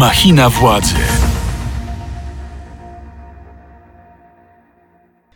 Machina władzy.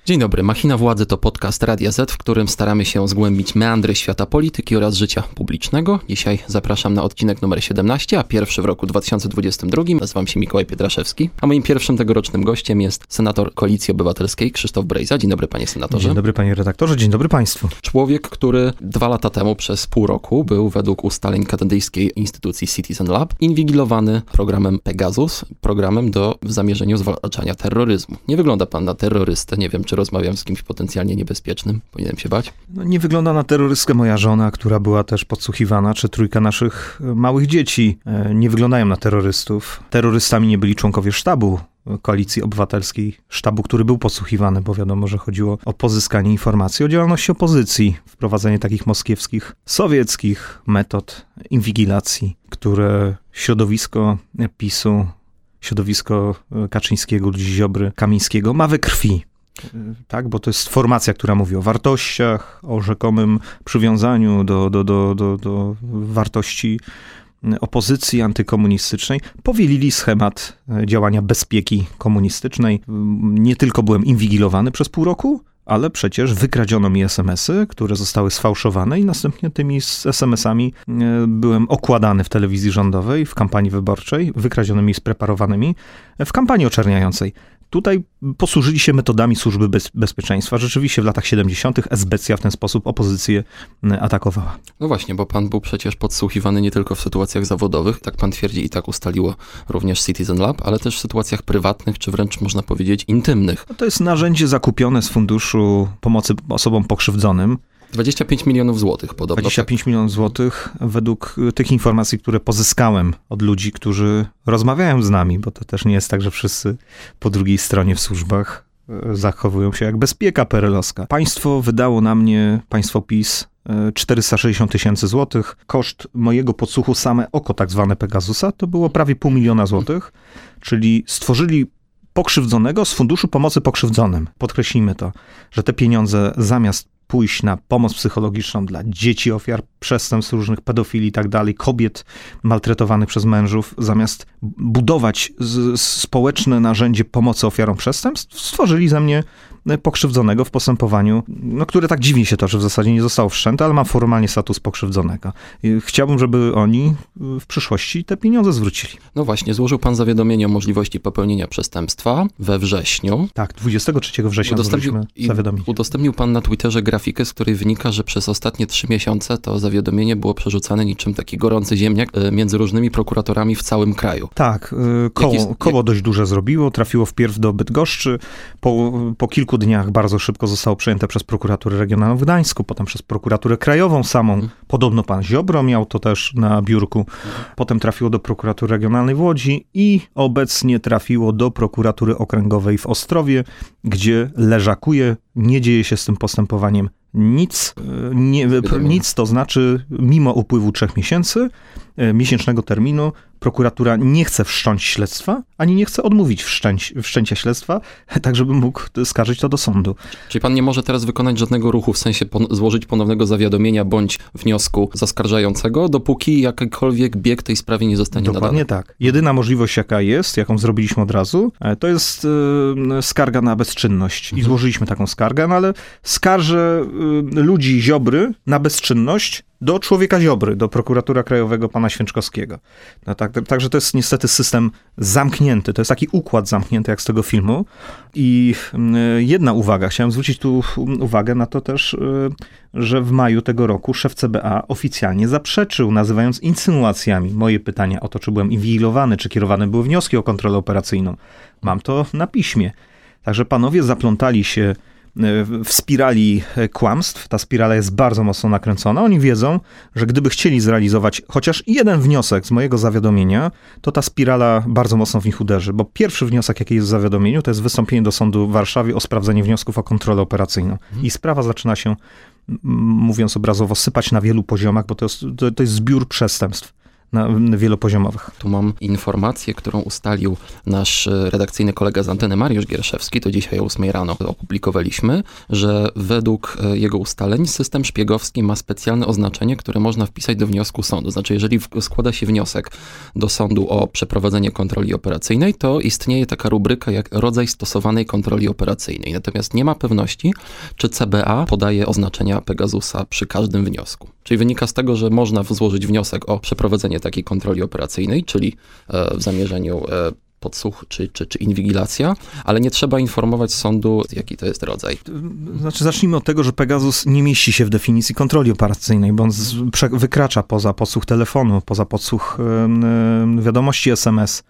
Dzień dobry, Machina Władzy to podcast Radia Z, w którym staramy się zgłębić meandry świata polityki oraz życia publicznego. Dzisiaj zapraszam na odcinek numer 17, a pierwszy w roku 2022. Nazywam się Mikołaj Pietraszewski, a moim pierwszym tegorocznym gościem jest senator Koalicji Obywatelskiej Krzysztof Brejza. Dzień dobry panie senatorze. Dzień dobry panie redaktorze, dzień dobry państwu. Człowiek, który dwa lata temu przez pół roku był według ustaleń kanadyjskiej instytucji Citizen Lab inwigilowany programem Pegasus, programem do w zamierzeniu zwalczania terroryzmu. Nie wygląda pan na terrorystę, nie wiem czy rozmawiam z kimś potencjalnie niebezpiecznym? Powinienem się bać? No, nie wygląda na terrorystkę moja żona, która była też podsłuchiwana, czy trójka naszych e, małych dzieci. E, nie wyglądają na terrorystów. Terrorystami nie byli członkowie sztabu Koalicji Obywatelskiej, sztabu, który był podsłuchiwany, bo wiadomo, że chodziło o pozyskanie informacji o działalności opozycji, wprowadzenie takich moskiewskich, sowieckich metod inwigilacji, które środowisko PiSu, środowisko e, Kaczyńskiego, Ziobry, Kamińskiego ma we krwi tak, bo to jest formacja, która mówi o wartościach, o rzekomym przywiązaniu do, do, do, do, do wartości opozycji antykomunistycznej, powielili schemat e, działania bezpieki komunistycznej. Nie tylko byłem inwigilowany przez pół roku, ale przecież wykradziono mi SMS-y, które zostały sfałszowane i następnie tymi SMS-ami e, byłem okładany w telewizji rządowej, w kampanii wyborczej, wykradzionymi, spreparowanymi, w kampanii oczerniającej. Tutaj posłużyli się metodami służby bez, bezpieczeństwa. Rzeczywiście w latach 70. Esbecja w ten sposób opozycję atakowała. No właśnie, bo pan był przecież podsłuchiwany nie tylko w sytuacjach zawodowych, tak pan twierdzi i tak ustaliło również Citizen Lab, ale też w sytuacjach prywatnych, czy wręcz można powiedzieć intymnych. No to jest narzędzie zakupione z Funduszu Pomocy Osobom Pokrzywdzonym. 25 milionów złotych podobno. 25 tak. milionów złotych według y, tych informacji, które pozyskałem od ludzi, którzy rozmawiają z nami, bo to też nie jest tak, że wszyscy po drugiej stronie w służbach y, zachowują się jak bezpieka perelowska. Państwo wydało na mnie, państwo PiS, 460 y, tysięcy złotych. Koszt mojego podsłuchu same oko tak zwane Pegasusa to było prawie pół miliona złotych, czyli stworzyli pokrzywdzonego z Funduszu Pomocy Pokrzywdzonym. Podkreślimy to, że te pieniądze zamiast pójść na pomoc psychologiczną dla dzieci ofiar przestępstw różnych, pedofilii i tak dalej, kobiet maltretowanych przez mężów, zamiast budować społeczne narzędzie pomocy ofiarom przestępstw, stworzyli ze mnie pokrzywdzonego w postępowaniu, no, które tak dziwnie się toczy, w zasadzie nie zostało wszczęte, ale ma formalnie status pokrzywdzonego. Chciałbym, żeby oni w przyszłości te pieniądze zwrócili. No właśnie, złożył pan zawiadomienie o możliwości popełnienia przestępstwa we wrześniu. Tak, 23 września udostępnił, zawiadomienie. Udostępnił pan na Twitterze grafikę, z której wynika, że przez ostatnie trzy miesiące to zawiadomienie było przerzucane niczym taki gorący ziemniak e, między różnymi prokuratorami w całym kraju. Tak, e, koło, koło dość duże zrobiło, trafiło wpierw do Bydgoszczy, po, po kilku kilku dniach bardzo szybko zostało przejęte przez prokuraturę regionalną w Gdańsku, potem przez prokuraturę krajową samą. Mhm. Podobno pan Ziobro miał to też na biurku. Mhm. Potem trafiło do prokuratury regionalnej w Łodzi i obecnie trafiło do prokuratury okręgowej w Ostrowie, gdzie leżakuje. Nie dzieje się z tym postępowaniem nic, e, nie, nic to znaczy mimo upływu trzech miesięcy, e, miesięcznego terminu, prokuratura nie chce wszcząć śledztwa, ani nie chce odmówić wszczęć, wszczęcia śledztwa, tak żeby mógł skarżyć to do sądu. Czyli pan nie może teraz wykonać żadnego ruchu, w sensie pon złożyć ponownego zawiadomienia bądź wniosku zaskarżającego, dopóki jakikolwiek bieg tej sprawy nie zostanie Dokładnie nadany. tak. Jedyna możliwość, jaka jest, jaką zrobiliśmy od razu, e, to jest y, skarga na bezczynność. I mhm. złożyliśmy taką skargę, no ale skarżę y, ludzi Ziobry na bezczynność do człowieka Ziobry, do prokuratura krajowego pana Święczkowskiego. No tak, także to jest niestety system zamknięty, to jest taki układ zamknięty jak z tego filmu. I mm, jedna uwaga, chciałem zwrócić tu uwagę na to też, y, że w maju tego roku szef CBA oficjalnie zaprzeczył, nazywając insynuacjami moje pytania o to, czy byłem inwigilowany, czy kierowane były wnioski o kontrolę operacyjną. Mam to na piśmie. Także panowie zaplątali się w spirali kłamstw. Ta spirala jest bardzo mocno nakręcona. Oni wiedzą, że gdyby chcieli zrealizować chociaż jeden wniosek z mojego zawiadomienia, to ta spirala bardzo mocno w nich uderzy. Bo pierwszy wniosek, jaki jest w zawiadomieniu, to jest wystąpienie do sądu w Warszawie o sprawdzenie wniosków o kontrolę operacyjną. I sprawa zaczyna się, mówiąc obrazowo, sypać na wielu poziomach, bo to jest, to, to jest zbiór przestępstw na, wielopoziomowych. Tu mam informację, którą ustalił nasz e, redakcyjny kolega z anteny Mariusz Gierszewski, to dzisiaj o 8 rano opublikowaliśmy, że według e, jego ustaleń system szpiegowski ma specjalne oznaczenie, które można wpisać do wniosku sądu. Znaczy, jeżeli składa się wniosek do sądu o przeprowadzenie kontroli operacyjnej, to istnieje taka rubryka jak rodzaj stosowanej kontroli operacyjnej. Natomiast nie ma pewności, czy CBA podaje oznaczenia Pegasusa przy każdym wniosku. Czyli wynika z tego, że można złożyć wniosek o przeprowadzenie takiej kontroli operacyjnej, czyli e, w zamierzeniu e, podsłuch czy, czy, czy inwigilacja, ale nie trzeba informować sądu, jaki to jest rodzaj. Znaczy, zacznijmy od tego, że Pegasus nie mieści się w definicji kontroli operacyjnej, bo on z, wykracza poza podsłuch telefonu, poza podsłuch wiadomości SMS,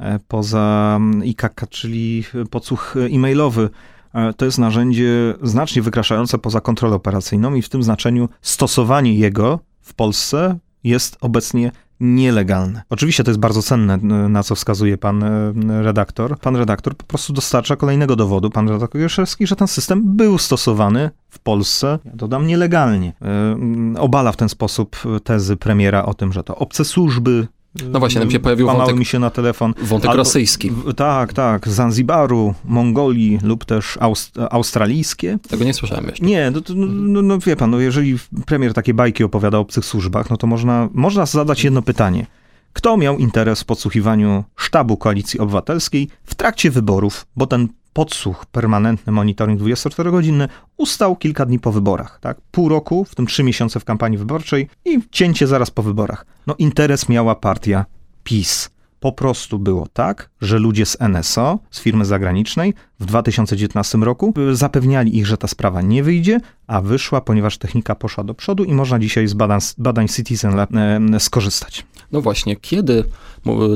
e, poza IKK, czyli podsłuch e-mailowy. E, to jest narzędzie znacznie wykraczające poza kontrolę operacyjną i w tym znaczeniu stosowanie jego w Polsce jest obecnie nielegalne. Oczywiście to jest bardzo cenne, na co wskazuje pan e, redaktor. Pan redaktor po prostu dostarcza kolejnego dowodu, pan redaktor Jerszewski, że ten system był stosowany w Polsce, ja dodam nielegalnie. E, obala w ten sposób tezy premiera o tym, że to obce służby no właśnie, nam się pojawił wątek, mi się na telefon. Wątek Albo, rosyjski. W, tak, tak, Zanzibaru, Mongolii lub też Aust australijskie. Tego nie słyszałem jeszcze. Nie, no, no, no, wie pan, no jeżeli premier takie bajki opowiada o obcych służbach, no to można, można zadać jedno pytanie. Kto miał interes w podsłuchiwaniu sztabu Koalicji Obywatelskiej w trakcie wyborów, bo ten podsłuch, permanentny monitoring 24-godzinny ustał kilka dni po wyborach. Tak? Pół roku, w tym trzy miesiące w kampanii wyborczej i cięcie zaraz po wyborach. No interes miała partia PiS. Po prostu było tak, że ludzie z NSO, z firmy zagranicznej, w 2019 roku zapewniali ich, że ta sprawa nie wyjdzie, a wyszła, ponieważ technika poszła do przodu i można dzisiaj z badań, badań Citizen Lab e, skorzystać. No właśnie, kiedy,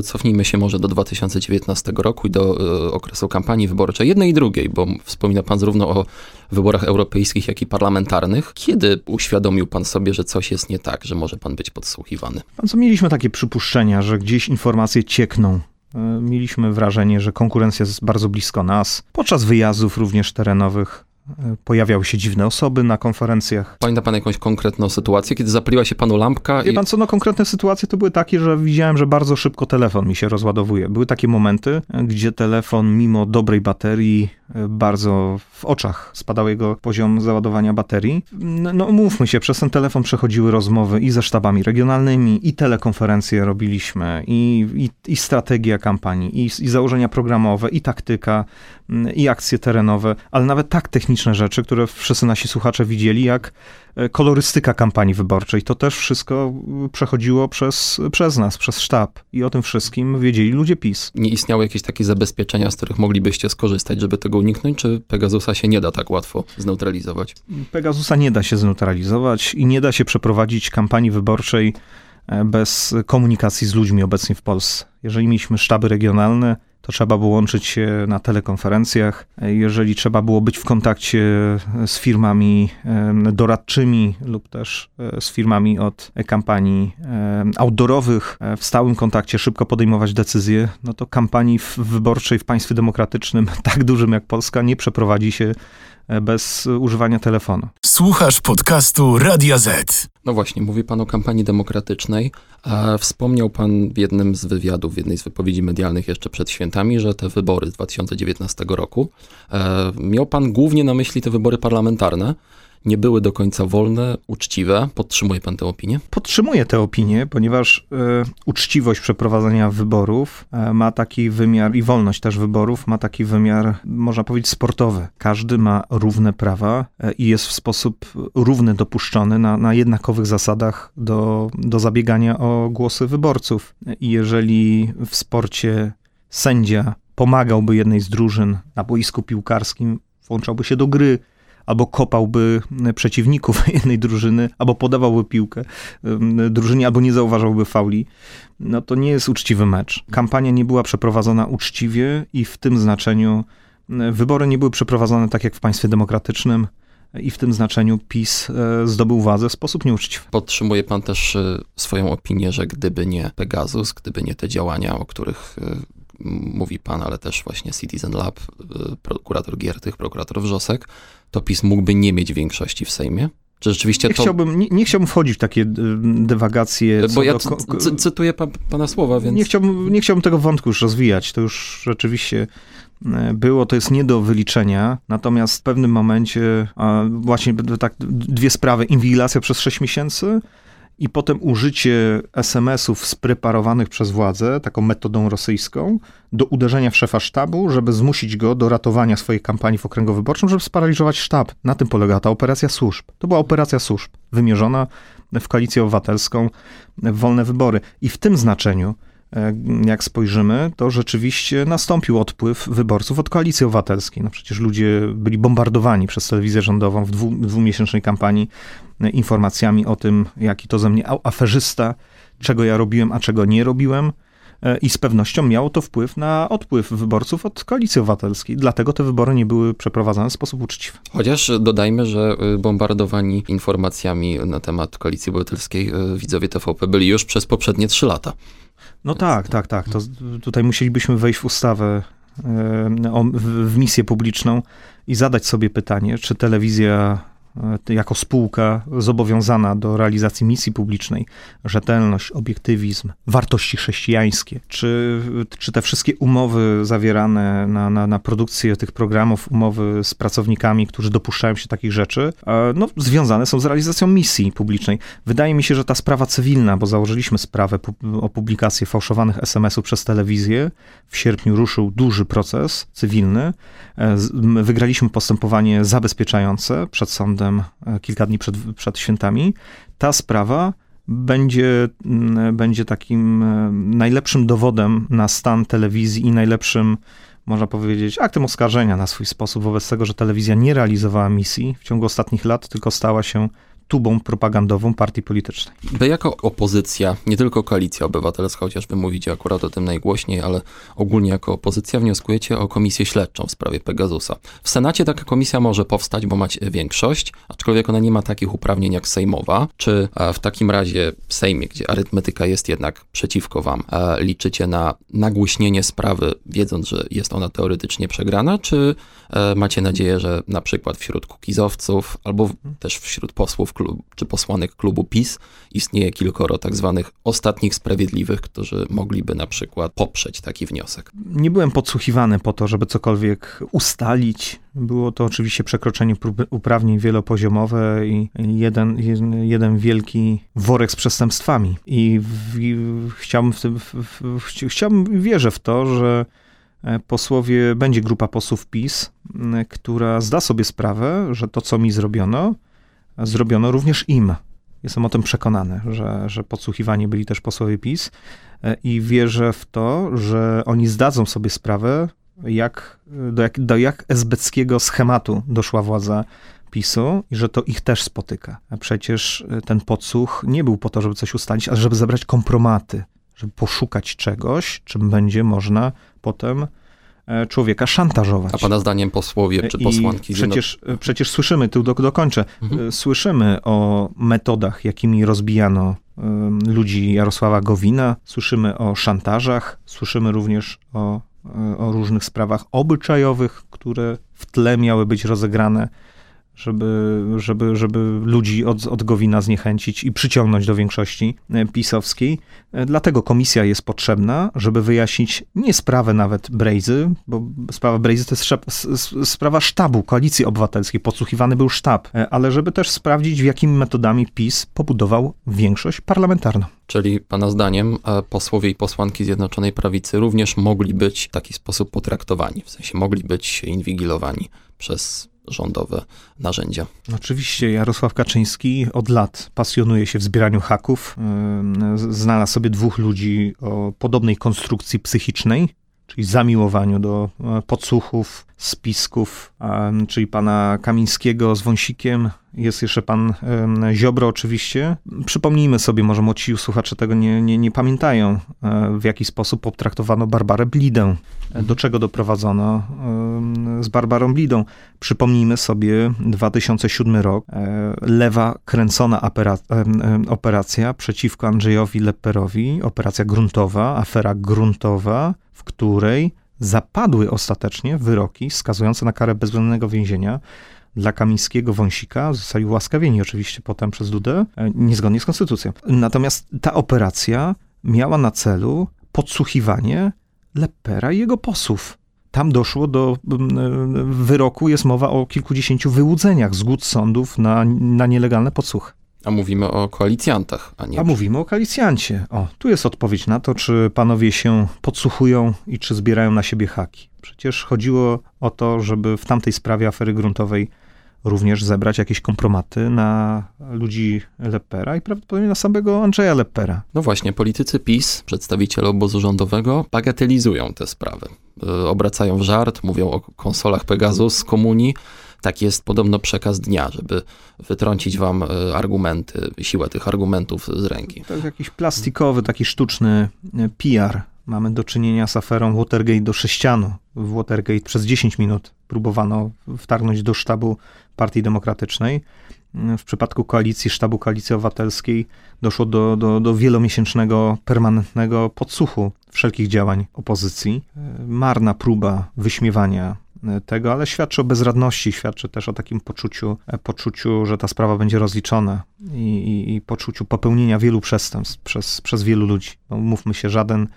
cofnijmy się może do 2019 roku i do y, okresu kampanii wyborczej, jednej i drugiej, bo wspomina pan zarówno o wyborach europejskich, jak i parlamentarnych. Kiedy uświadomił pan sobie, że coś jest nie tak, że może pan być podsłuchiwany? Pan co, mieliśmy takie przypuszczenia, że gdzieś informacje ciekną e, Mieliśmy wrażenie, że konkurencja jest bardzo blisko nas. Podczas wyjazdów również terenowych pojawiały się dziwne osoby na konferencjach. Pamięta pan jakąś konkretną sytuację, kiedy zapaliła się panu lampka? Wie i... pan co, no konkretne sytuacje to były takie, że widziałem, że bardzo szybko telefon mi się rozładowuje. Były takie momenty, gdzie telefon mimo dobrej baterii bardzo w oczach spadał jego poziom załadowania baterii. No, no mówmy się, przez ten telefon przechodziły rozmowy i ze sztabami regionalnymi, i telekonferencje robiliśmy, i, i, i strategia kampanii, i, i założenia programowe, i taktyka, i akcje terenowe, ale nawet tak techniczne rzeczy, które wszyscy nasi słuchacze widzieli, jak E, kolorystyka kampanii wyborczej. To też wszystko przechodziło przez, przez nas, przez sztab. I o tym wszystkim wiedzieli ludzie PiS. Nie istniały jakieś takie zabezpieczenia, z których moglibyście skorzystać, żeby tego uniknąć? Czy Pegasusa się nie da tak łatwo zneutralizować? Pegasusa nie da się zneutralizować i nie da się przeprowadzić kampanii wyborczej e, bez komunikacji z ludźmi obecnie w Polsce. Jeżeli mieliśmy sztaby regionalne, to trzeba było łączyć się na telekonferencjach. Jeżeli trzeba było być w kontakcie z firmami doradczymi lub też e, z firmami od kampanii outdoorowych, e, w stałym kontakcie, szybko podejmować decyzje, no to kampanii wyborczej w państwie demokratycznym, tak dużym jak Polska, nie przeprowadzi się e, bez używania telefonu. Słuchasz podcastu Radia Z. No właśnie, mówi pan o kampanii demokratycznej. A wspomniał pan w jednym z wywiadów, w jednej z wypowiedzi medialnych jeszcze przed świętami, że te wybory z 2019 roku, e, miał pan głównie na myśli te wybory parlamentarne, nie były do końca wolne, uczciwe. Podtrzymuje pan tę opinię? Podtrzymuję tę opinię, ponieważ y, uczciwość przeprowadzenia wyborów y, ma taki wymiar i wolność też wyborów ma taki wymiar, można powiedzieć, sportowy. Każdy ma równe prawa y, i jest w sposób równy dopuszczony na, na jednakowych zasadach do, do zabiegania o głosy wyborców. I jeżeli w sporcie sędzia pomagałby jednej z drużyn na boisku piłkarskim, włączałby się do gry, albo kopałby przeciwników jednej drużyny, albo podawałby piłkę drużynie, albo nie zauważałby fauli, no to nie jest uczciwy mecz. Kampania nie była przeprowadzona uczciwie i w tym znaczeniu wybory nie były przeprowadzone tak jak w państwie demokratycznym i w tym znaczeniu PiS e, zdobył władzę w sposób nieuczciwy. Podtrzymuje pan też e, swoją opinię, że gdyby nie Pegasus, gdyby nie te działania, o których e, mówi pan, ale też właśnie Citizen Lab, prokurator Giertych, prokurator Wrzosek, to PiS mógłby nie mieć większości w Sejmie? Czy rzeczywiście nie to... Chciałbym, nie, nie chciałbym wchodzić w takie y, dywagacje. Bo ja cytuję pa, pana słowa, więc... Nie chciałbym, nie chciałbym tego wątku już rozwijać. To już rzeczywiście e, było, to jest nie do wyliczenia. Natomiast w pewnym momencie właśnie tak dwie sprawy. Inwigilacja przez 6 miesięcy i potem użycie SMS-ów spreparowanych przez władzę, taką metodą rosyjską, do uderzenia w szefa sztabu, żeby zmusić go do ratowania swojej kampanii w okręgu wyborczym, żeby sparaliżować sztab. Na tym polegała ta operacja służb. To była operacja służb, wymierzona w koalicję obywatelską, w wolne wybory. I w tym znaczeniu jak spojrzymy, to rzeczywiście nastąpił odpływ wyborców od koalicji obywatelskiej. No przecież ludzie byli bombardowani przez telewizję rządową w dwu, dwumiesięcznej kampanii e, informacjami o tym, jaki to ze mnie aferzysta, czego ja robiłem, a czego nie robiłem. E, I z pewnością miało to wpływ na odpływ wyborców od koalicji obywatelskiej. Dlatego te wybory nie były przeprowadzane w sposób uczciwy. Chociaż dodajmy, że bombardowani informacjami na temat koalicji obywatelskiej widzowie TVP byli już przez poprzednie trzy lata. No tak, tak, tak. To tutaj musielibyśmy wejść w ustawę, w misję publiczną i zadać sobie pytanie, czy telewizja jako spółka zobowiązana do realizacji misji publicznej, rzetelność, obiektywizm, wartości chrześcijańskie, czy, czy te wszystkie umowy zawierane na, na, na produkcję tych programów, umowy z pracownikami, którzy dopuszczają się takich rzeczy, e, no, związane są z realizacją misji publicznej. Wydaje mi się, że ta sprawa cywilna, bo założyliśmy sprawę o publikację fałszowanych SMS-ów przez telewizję, w sierpniu ruszył duży proces cywilny, e, wygraliśmy postępowanie zabezpieczające przed sądem E, kilka dni przed, przed świętami, ta sprawa będzie, mm, będzie takim e, najlepszym dowodem na stan telewizji i najlepszym, można powiedzieć, aktem oskarżenia na swój sposób wobec tego, że telewizja nie realizowała misji w ciągu ostatnich lat, tylko stała się tubą propagandową partii politycznej. Wy jako opozycja, nie tylko koalicja obywatelska, chociaż wy mówicie akurat o tym najgłośniej, ale ogólnie jako opozycja wnioskujecie o komisję śledczą w sprawie Pegasusa. W Senacie taka komisja może powstać, bo macie większość, aczkolwiek ona nie ma takich uprawnień jak sejmowa. Czy w takim razie w Sejmie, gdzie arytmetyka jest jednak przeciwko wam, liczycie na nagłośnienie sprawy, wiedząc, że jest ona teoretycznie przegrana, czy e, macie nadzieję, że na przykład wśród kukizowców albo też wśród posłów czy posłanek klubu PiS istnieje kilkoro tak zwanych ostatnich sprawiedliwych, którzy mogliby na przykład poprzeć taki wniosek. Nie byłem podsłuchiwany po to, żeby cokolwiek ustalić. Było to oczywiście przekroczenie uprawnień wielopoziomowe i jeden, jeden wielki worek z przestępstwami. I w, w, chciałbym, w tym, w, chciałbym, wierzę w to, że e, posłowie, będzie grupa posłów PiS, która zda sobie sprawę, że to, co mi zrobiono, zrobiono również im. Jestem o tym przekonany, że, że podsłuchiwani byli też posłowie PiS e, i wierzę w to, że oni zdadzą sobie sprawę, jak, do, jak, do jak esbeckiego schematu doszła władza PiSu i że to ich też spotyka. A przecież e, ten podsłuch nie był po to, żeby coś ustalić, ale żeby zebrać kompromaty, żeby poszukać czegoś, czym będzie można potem człowieka szantażować. A pana zdaniem posłowie czy posłanki... I przecież, e, przecież słyszymy, tu do, dokończę, mhm. E, słyszymy o metodach, jakimi rozbijano ludzi Jarosława Gowina, słyszymy o szantażach, słyszymy również o, o różnych sprawach obyczajowych, które w tle miały być rozegrane żeby, żeby, żeby ludzi od, od Gowina zniechęcić i przyciągnąć do większości e, pisowskiej. E, dlatego komisja jest potrzebna, żeby wyjaśnić nie sprawę nawet Brejzy, bo sprawa Brejzy to jest sprawa sztabu Koalicji Obywatelskiej, podsłuchiwany był sztab, e, ale żeby też sprawdzić, w jakimi metodami PiS pobudował większość parlamentarną. Czyli Pana zdaniem posłowie i posłanki Zjednoczonej Prawicy również mogli być w taki sposób potraktowani, w sensie mogli być inwigilowani przez rządowe narzędzia. Oczywiście Jarosław Kaczyński od lat pasjonuje się w zbieraniu haków. Znalazł sobie dwóch ludzi o podobnej konstrukcji psychicznej, czyli zamiłowaniu do e, podsłuchów, spisków, czyli pana Kamińskiego z Wąsikiem. Jest jeszcze pan Ziobro oczywiście. Przypomnijmy sobie, może młodsi słuchacze tego nie, nie, nie pamiętają, e, w jaki sposób potraktowano Barbarę Blidę. E, do czego doprowadzono z Barbarą Blidą. Przypomnijmy sobie 2007 rok. Lewa kręcona operacja przeciwko Andrzejowi Lepperowi, operacja gruntowa, afera gruntowa, w której zapadły ostatecznie wyroki skazujące na karę bezwzględnego więzienia dla Kamińskiego, Wąsika, zostali ułaskawieni oczywiście potem przez Dudę, e, niezgodnie z konstytucją. Natomiast ta operacja miała na celu podsłuchiwanie Lepera i jego posłów. Tam doszło do wyroku, jest mowa o kilkudziesięciu wyłudzeniach zgód sądów na, na nielegalne podsłuchy. A mówimy o koalicjantach, a nie. A mówimy o koalicjancie. O, tu jest odpowiedź na to, czy panowie się podsłuchują i czy zbierają na siebie haki. Przecież chodziło o to, żeby w tamtej sprawie afery gruntowej również zebrać jakieś kompromaty na ludzi Lepera i prawdopodobnie na samego Andrzeja Lepera. No właśnie, politycy PiS, przedstawiciele obozu rządowego, bagatelizują tę sprawę. Y, obracają w żart, mówią o konsolach Pegasus z komunii. Taki jest podobno przekaz dnia, żeby wytrącić wam y, argumenty, siłę tych argumentów z ręki. To jest jakiś plastikowy, taki sztuczny y, PR Mamy do czynienia z aferą Watergate do sześcianu. W Watergate przez 10 minut próbowano wtargnąć do sztabu Partii Demokratycznej. W przypadku koalicji, sztabu Koalicji Obywatelskiej doszło do, do, do wielomiesięcznego, permanentnego podsłuchu wszelkich działań opozycji. Marna próba wyśmiewania tego, ale świadczy o bezradności, świadczy też o takim poczuciu, poczuciu że ta sprawa będzie rozliczona i, i, i poczuciu popełnienia wielu przestępstw przez, przez wielu ludzi. No, mówmy się, żaden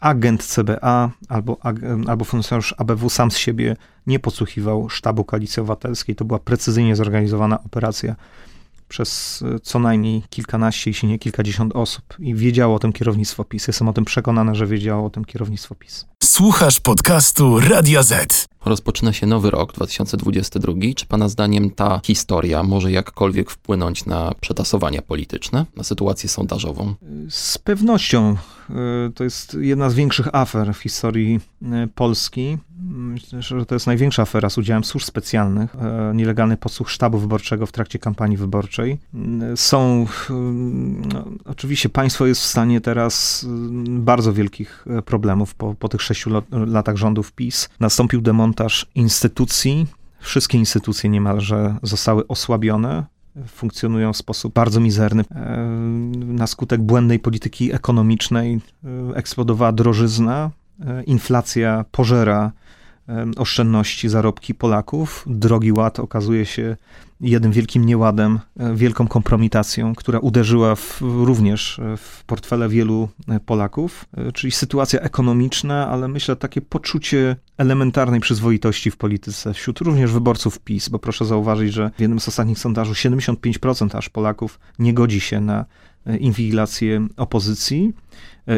agent CBA albo, albo funkcjonariusz ABW sam z siebie nie podsłuchiwał sztabu Koalicji Obywatelskiej. To była precyzyjnie zorganizowana operacja przez e, co najmniej kilkanaście, jeśli nie kilkadziesiąt osób i wiedziało o tym kierownictwo PiS. Jestem o tym przekonany, że wiedziało o tym kierownictwo PiS. Słuchasz podcastu Radia Z. Rozpoczyna się nowy rok 2022. Czy Pana zdaniem ta historia może jakkolwiek wpłynąć na przetasowania polityczne, na sytuację sondażową? Z pewnością. E, to jest jedna z większych afer w historii e, Polski. Myślę, że to jest największa afera z udziałem służb specjalnych. E, nielegalny podsłuch sztabu wyborczego w trakcie kampanii wyborczej. Są, no, oczywiście państwo jest w stanie teraz bardzo wielkich problemów po, po tych sześciu latach rządów PiS. Nastąpił demontaż instytucji. Wszystkie instytucje niemalże zostały osłabione funkcjonują w sposób bardzo mizerny. E, na skutek błędnej polityki ekonomicznej e, eksplodowała drożyzna, e, inflacja pożera oszczędności, zarobki Polaków. Drogi Ład okazuje się jednym wielkim nieładem, e, wielką kompromitacją, która uderzyła w, również e, w portfele wielu e, Polaków, czyli sytuacja ekonomiczna, ale myślę takie poczucie elementarnej przyzwoitości w polityce wśród również wyborców PiS, bo proszę zauważyć, że w jednym z ostatnich sondaży 75% aż Polaków nie godzi się na inwigilację opozycji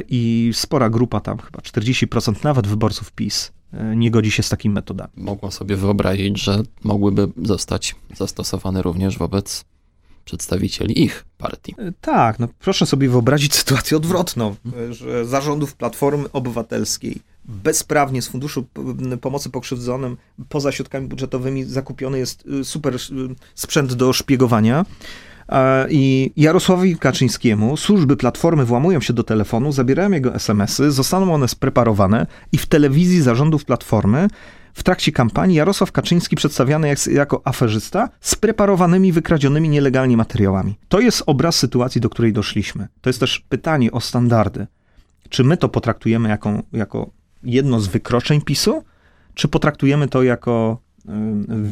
i spora grupa tam, chyba 40% nawet wyborców PiS nie godzi się z takimi metodami. Mogła sobie wyobrazić, że mogłyby zostać zastosowane również wobec przedstawicieli ich partii. E, tak, no proszę sobie wyobrazić sytuację odwrotną, e, że zarządów Platformy Obywatelskiej bezprawnie z Funduszu Pomocy Pokrzywdzonym poza środkami budżetowymi zakupiony jest super sprzęt do szpiegowania, i Jarosławowi Kaczyńskiemu służby Platformy włamują się do telefonu, zabierają jego SMS-y, zostaną one spreparowane i w telewizji zarządów Platformy w trakcie kampanii Jarosław Kaczyński przedstawiany jak, jako aferzysta z preparowanymi, wykradzionymi nielegalnie materiałami. To jest obraz sytuacji, do której doszliśmy. To jest też pytanie o standardy. Czy my to potraktujemy jako, jako jedno z wykroczeń PiSu, czy potraktujemy to jako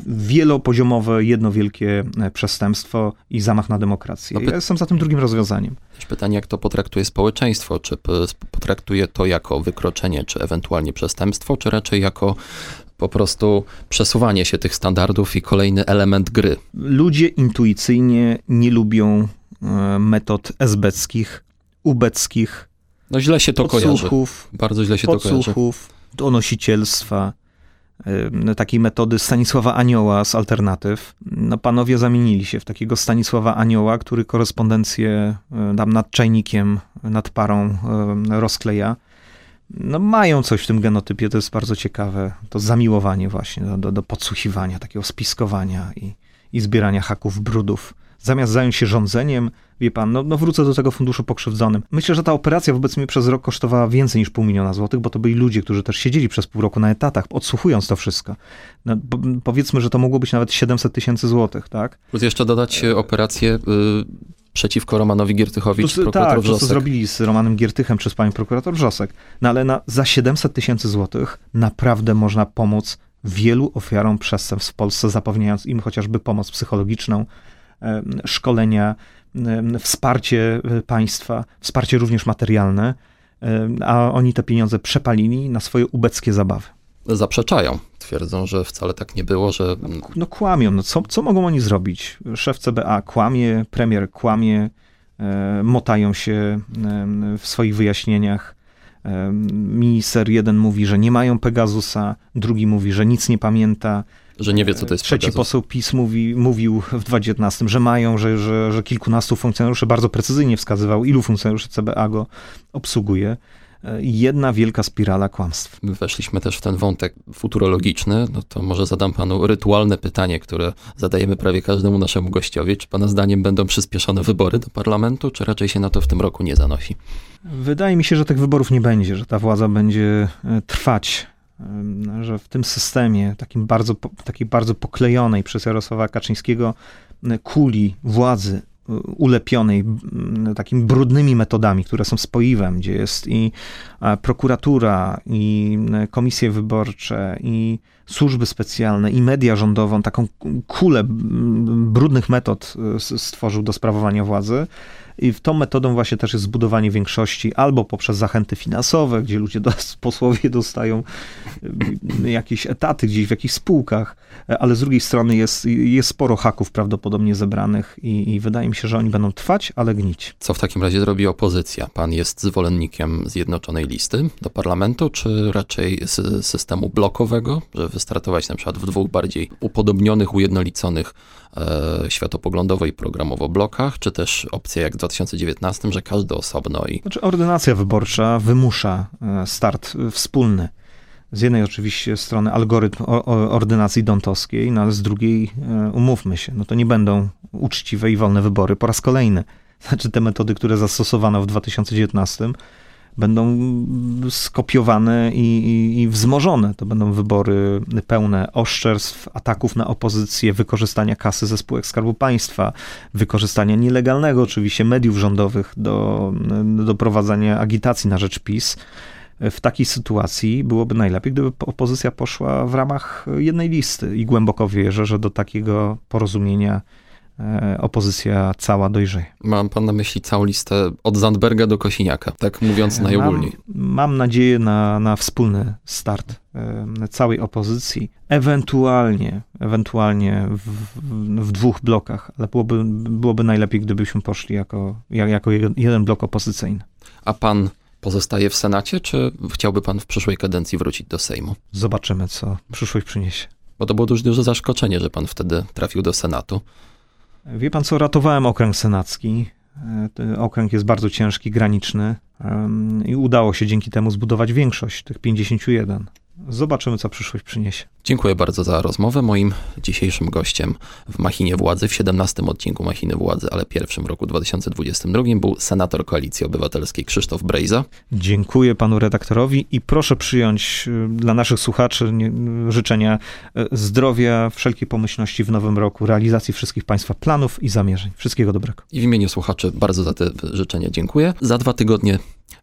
wielopoziomowe, jedno wielkie e, przestępstwo i zamach na demokrację. No, ja jestem za tym drugim rozwiązaniem. Też pytanie, jak to potraktuje społeczeństwo? Czy potraktuje to jako wykroczenie, czy ewentualnie przestępstwo, czy raczej jako po prostu przesuwanie się tych standardów i kolejny element gry? Ludzie intuicyjnie nie lubią e, metod esbeckich, ubeckich, no źle się to kojarzy. Bardzo źle się to kojarzy. donosicielstwa, takiej metody Stanisława Anioła z alternatyw. No, panowie zamienili się w takiego Stanisława Anioła, który korespondencję y, tam nad czajnikiem, nad parą y, rozkleja. No, mają coś w tym genotypie, to jest bardzo ciekawe. To zamiłowanie właśnie do, do, do podsłuchiwania, takiego spiskowania i, i zbierania haków, brudów zamiast zająć się rządzeniem, wie pan, no, no wrócę do tego funduszu pokrzywdzonym. Myślę, że ta operacja wobec mnie przez rok kosztowała więcej niż pół miliona złotych, bo to byli ludzie, którzy też siedzieli przez pół roku na etatach, odsłuchując to wszystko. No, powiedzmy, że to mogło być nawet 700 tysięcy złotych, tak? Plus jeszcze dodać operację y, przeciwko Romanowi Giertychowi Plus, prokurator tak, Wrzosek. to co zrobili z Romanem Giertychem przez panią prokurator Wrzosek. No ale na, za 700 tysięcy złotych naprawdę można pomóc wielu ofiarom przestępstw w Polsce, zapewniając im chociażby pomoc psychologiczną, szkolenia, wsparcie państwa, wsparcie również materialne, a oni te pieniądze przepalili na swoje ubeckie zabawy. Zaprzeczają. Twierdzą, że wcale tak nie było, że. No, no kłamią. No co, co mogą oni zrobić? Szef CBA kłamie, premier kłamie, e, motają się e, w swoich wyjaśnieniach. E, minister jeden mówi, że nie mają Pegasusa, drugi mówi, że nic nie pamięta. Że nie wie, co to jest Trzeci Pegasus. poseł PiS mówi, mówił w 2019, że mają, że, że, że kilkunastu funkcjonariuszy bardzo precyzyjnie wskazywał, ilu funkcjonariuszy CBA go obsługuje jedna wielka spirala kłamstw. Weszliśmy też w ten wątek futurologiczny, no to może zadam panu rytualne pytanie, które zadajemy prawie każdemu naszemu gościowi. Czy pana zdaniem będą przyspieszone wybory do parlamentu, czy raczej się na to w tym roku nie zanosi? Wydaje mi się, że tych wyborów nie będzie, że ta władza będzie e, trwać że w tym systemie, takim bardzo, takiej bardzo poklejonej przez Jarosława Kaczyńskiego e, kuli władzy ulepionej takimi brudnymi metodami, które są spoiwem, gdzie jest i prokuratura, i komisje wyborcze, i służby specjalne, i media rządową, taką kulę brudnych metod e, stworzył do sprawowania władzy. I tą metodą właśnie też jest zbudowanie większości albo poprzez zachęty finansowe, gdzie ludzie, posłowie dostają y, jakieś etaty gdzieś w jakichś spółkach, ale z drugiej strony jest, jest sporo haków prawdopodobnie zebranych i, i wydaje mi się, że oni będą trwać, ale gnić. Co w takim razie zrobi opozycja? Pan jest zwolennikiem Zjednoczonej Listy do parlamentu, czy raczej systemu blokowego, że wystartować na przykład w dwóch bardziej upodobnionych, ujednoliconych e, światopoglądowo i programowo blokach, czy też opcja jak w 2019, że każdy osobno i... Znaczy ordynacja wyborcza wymusza e, start wspólny. Z jednej oczywiście strony algorytm ordynacji dontowskiej, no ale z drugiej e, umówmy się, no to nie będą uczciwe i wolne wybory po raz kolejny. Znaczy te metody, które zastosowano w 2019 będą skopiowane i, i, i, wzmożone. To będą wybory pełne oszczerstw, ataków na opozycję, wykorzystania kasy ze spółek Skarbu Państwa, wykorzystania nielegalnego oczywiście mediów rządowych do, do prowadzenia agitacji na rzecz PiS. W takiej sytuacji byłoby najlepiej, gdyby opozycja poszła w ramach jednej listy i głęboko wierzę, że do takiego porozumienia opozycja cała dojrzeje. Mam pan na myśli całą listę od Zandberga do Kosiniaka, tak mówiąc najogólniej. Mam, mam nadzieję na, na wspólny start e, całej opozycji, ewentualnie, ewentualnie w, w, dwóch blokach, ale byłoby, byłoby najlepiej, gdybyśmy poszli jako, jako jeden blok opozycyjny. A pan pozostaje w Senacie, czy chciałby pan w przyszłej kadencji wrócić do Sejmu? Zobaczymy, co przyszłość przyniesie. Bo to było duże, duże zaskoczenie, że pan wtedy trafił do Senatu. Wie pan co, ratowałem okręg senacki. E, okręg jest bardzo ciężki, graniczny i udało się dzięki temu zbudować większość, tych 51. Zobaczymy, co przyszłość przyniesie. Dziękuję bardzo za rozmowę. Moim dzisiejszym gościem w Machinie Władzy, w 17 odcinku Machiny Władzy, ale pierwszym roku 2022 był senator Koalicji Obywatelskiej Krzysztof Brejza. Dziękuję panu redaktorowi i proszę przyjąć y, dla naszych słuchaczy życzenia y, zdrowia, wszelkiej pomyślności w nowym roku, realizacji wszystkich państwa planów i zamierzeń. Wszystkiego dobrego. I w imieniu słuchaczy bardzo za te życzenia dziękuję. Za dwa tygodnie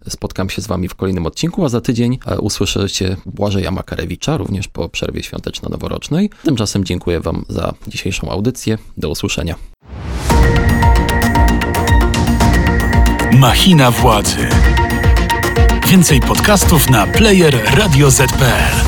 Spotkam się z Wami w kolejnym odcinku, a za tydzień e, usłyszycie Błażeja Makarewicza, również po przerwie świąteczno-noworocznej. Tymczasem dziękuję Wam za dzisiejszą audycję. Do usłyszenia. Machina władzy. Więcej podcastów na player radioz.pl.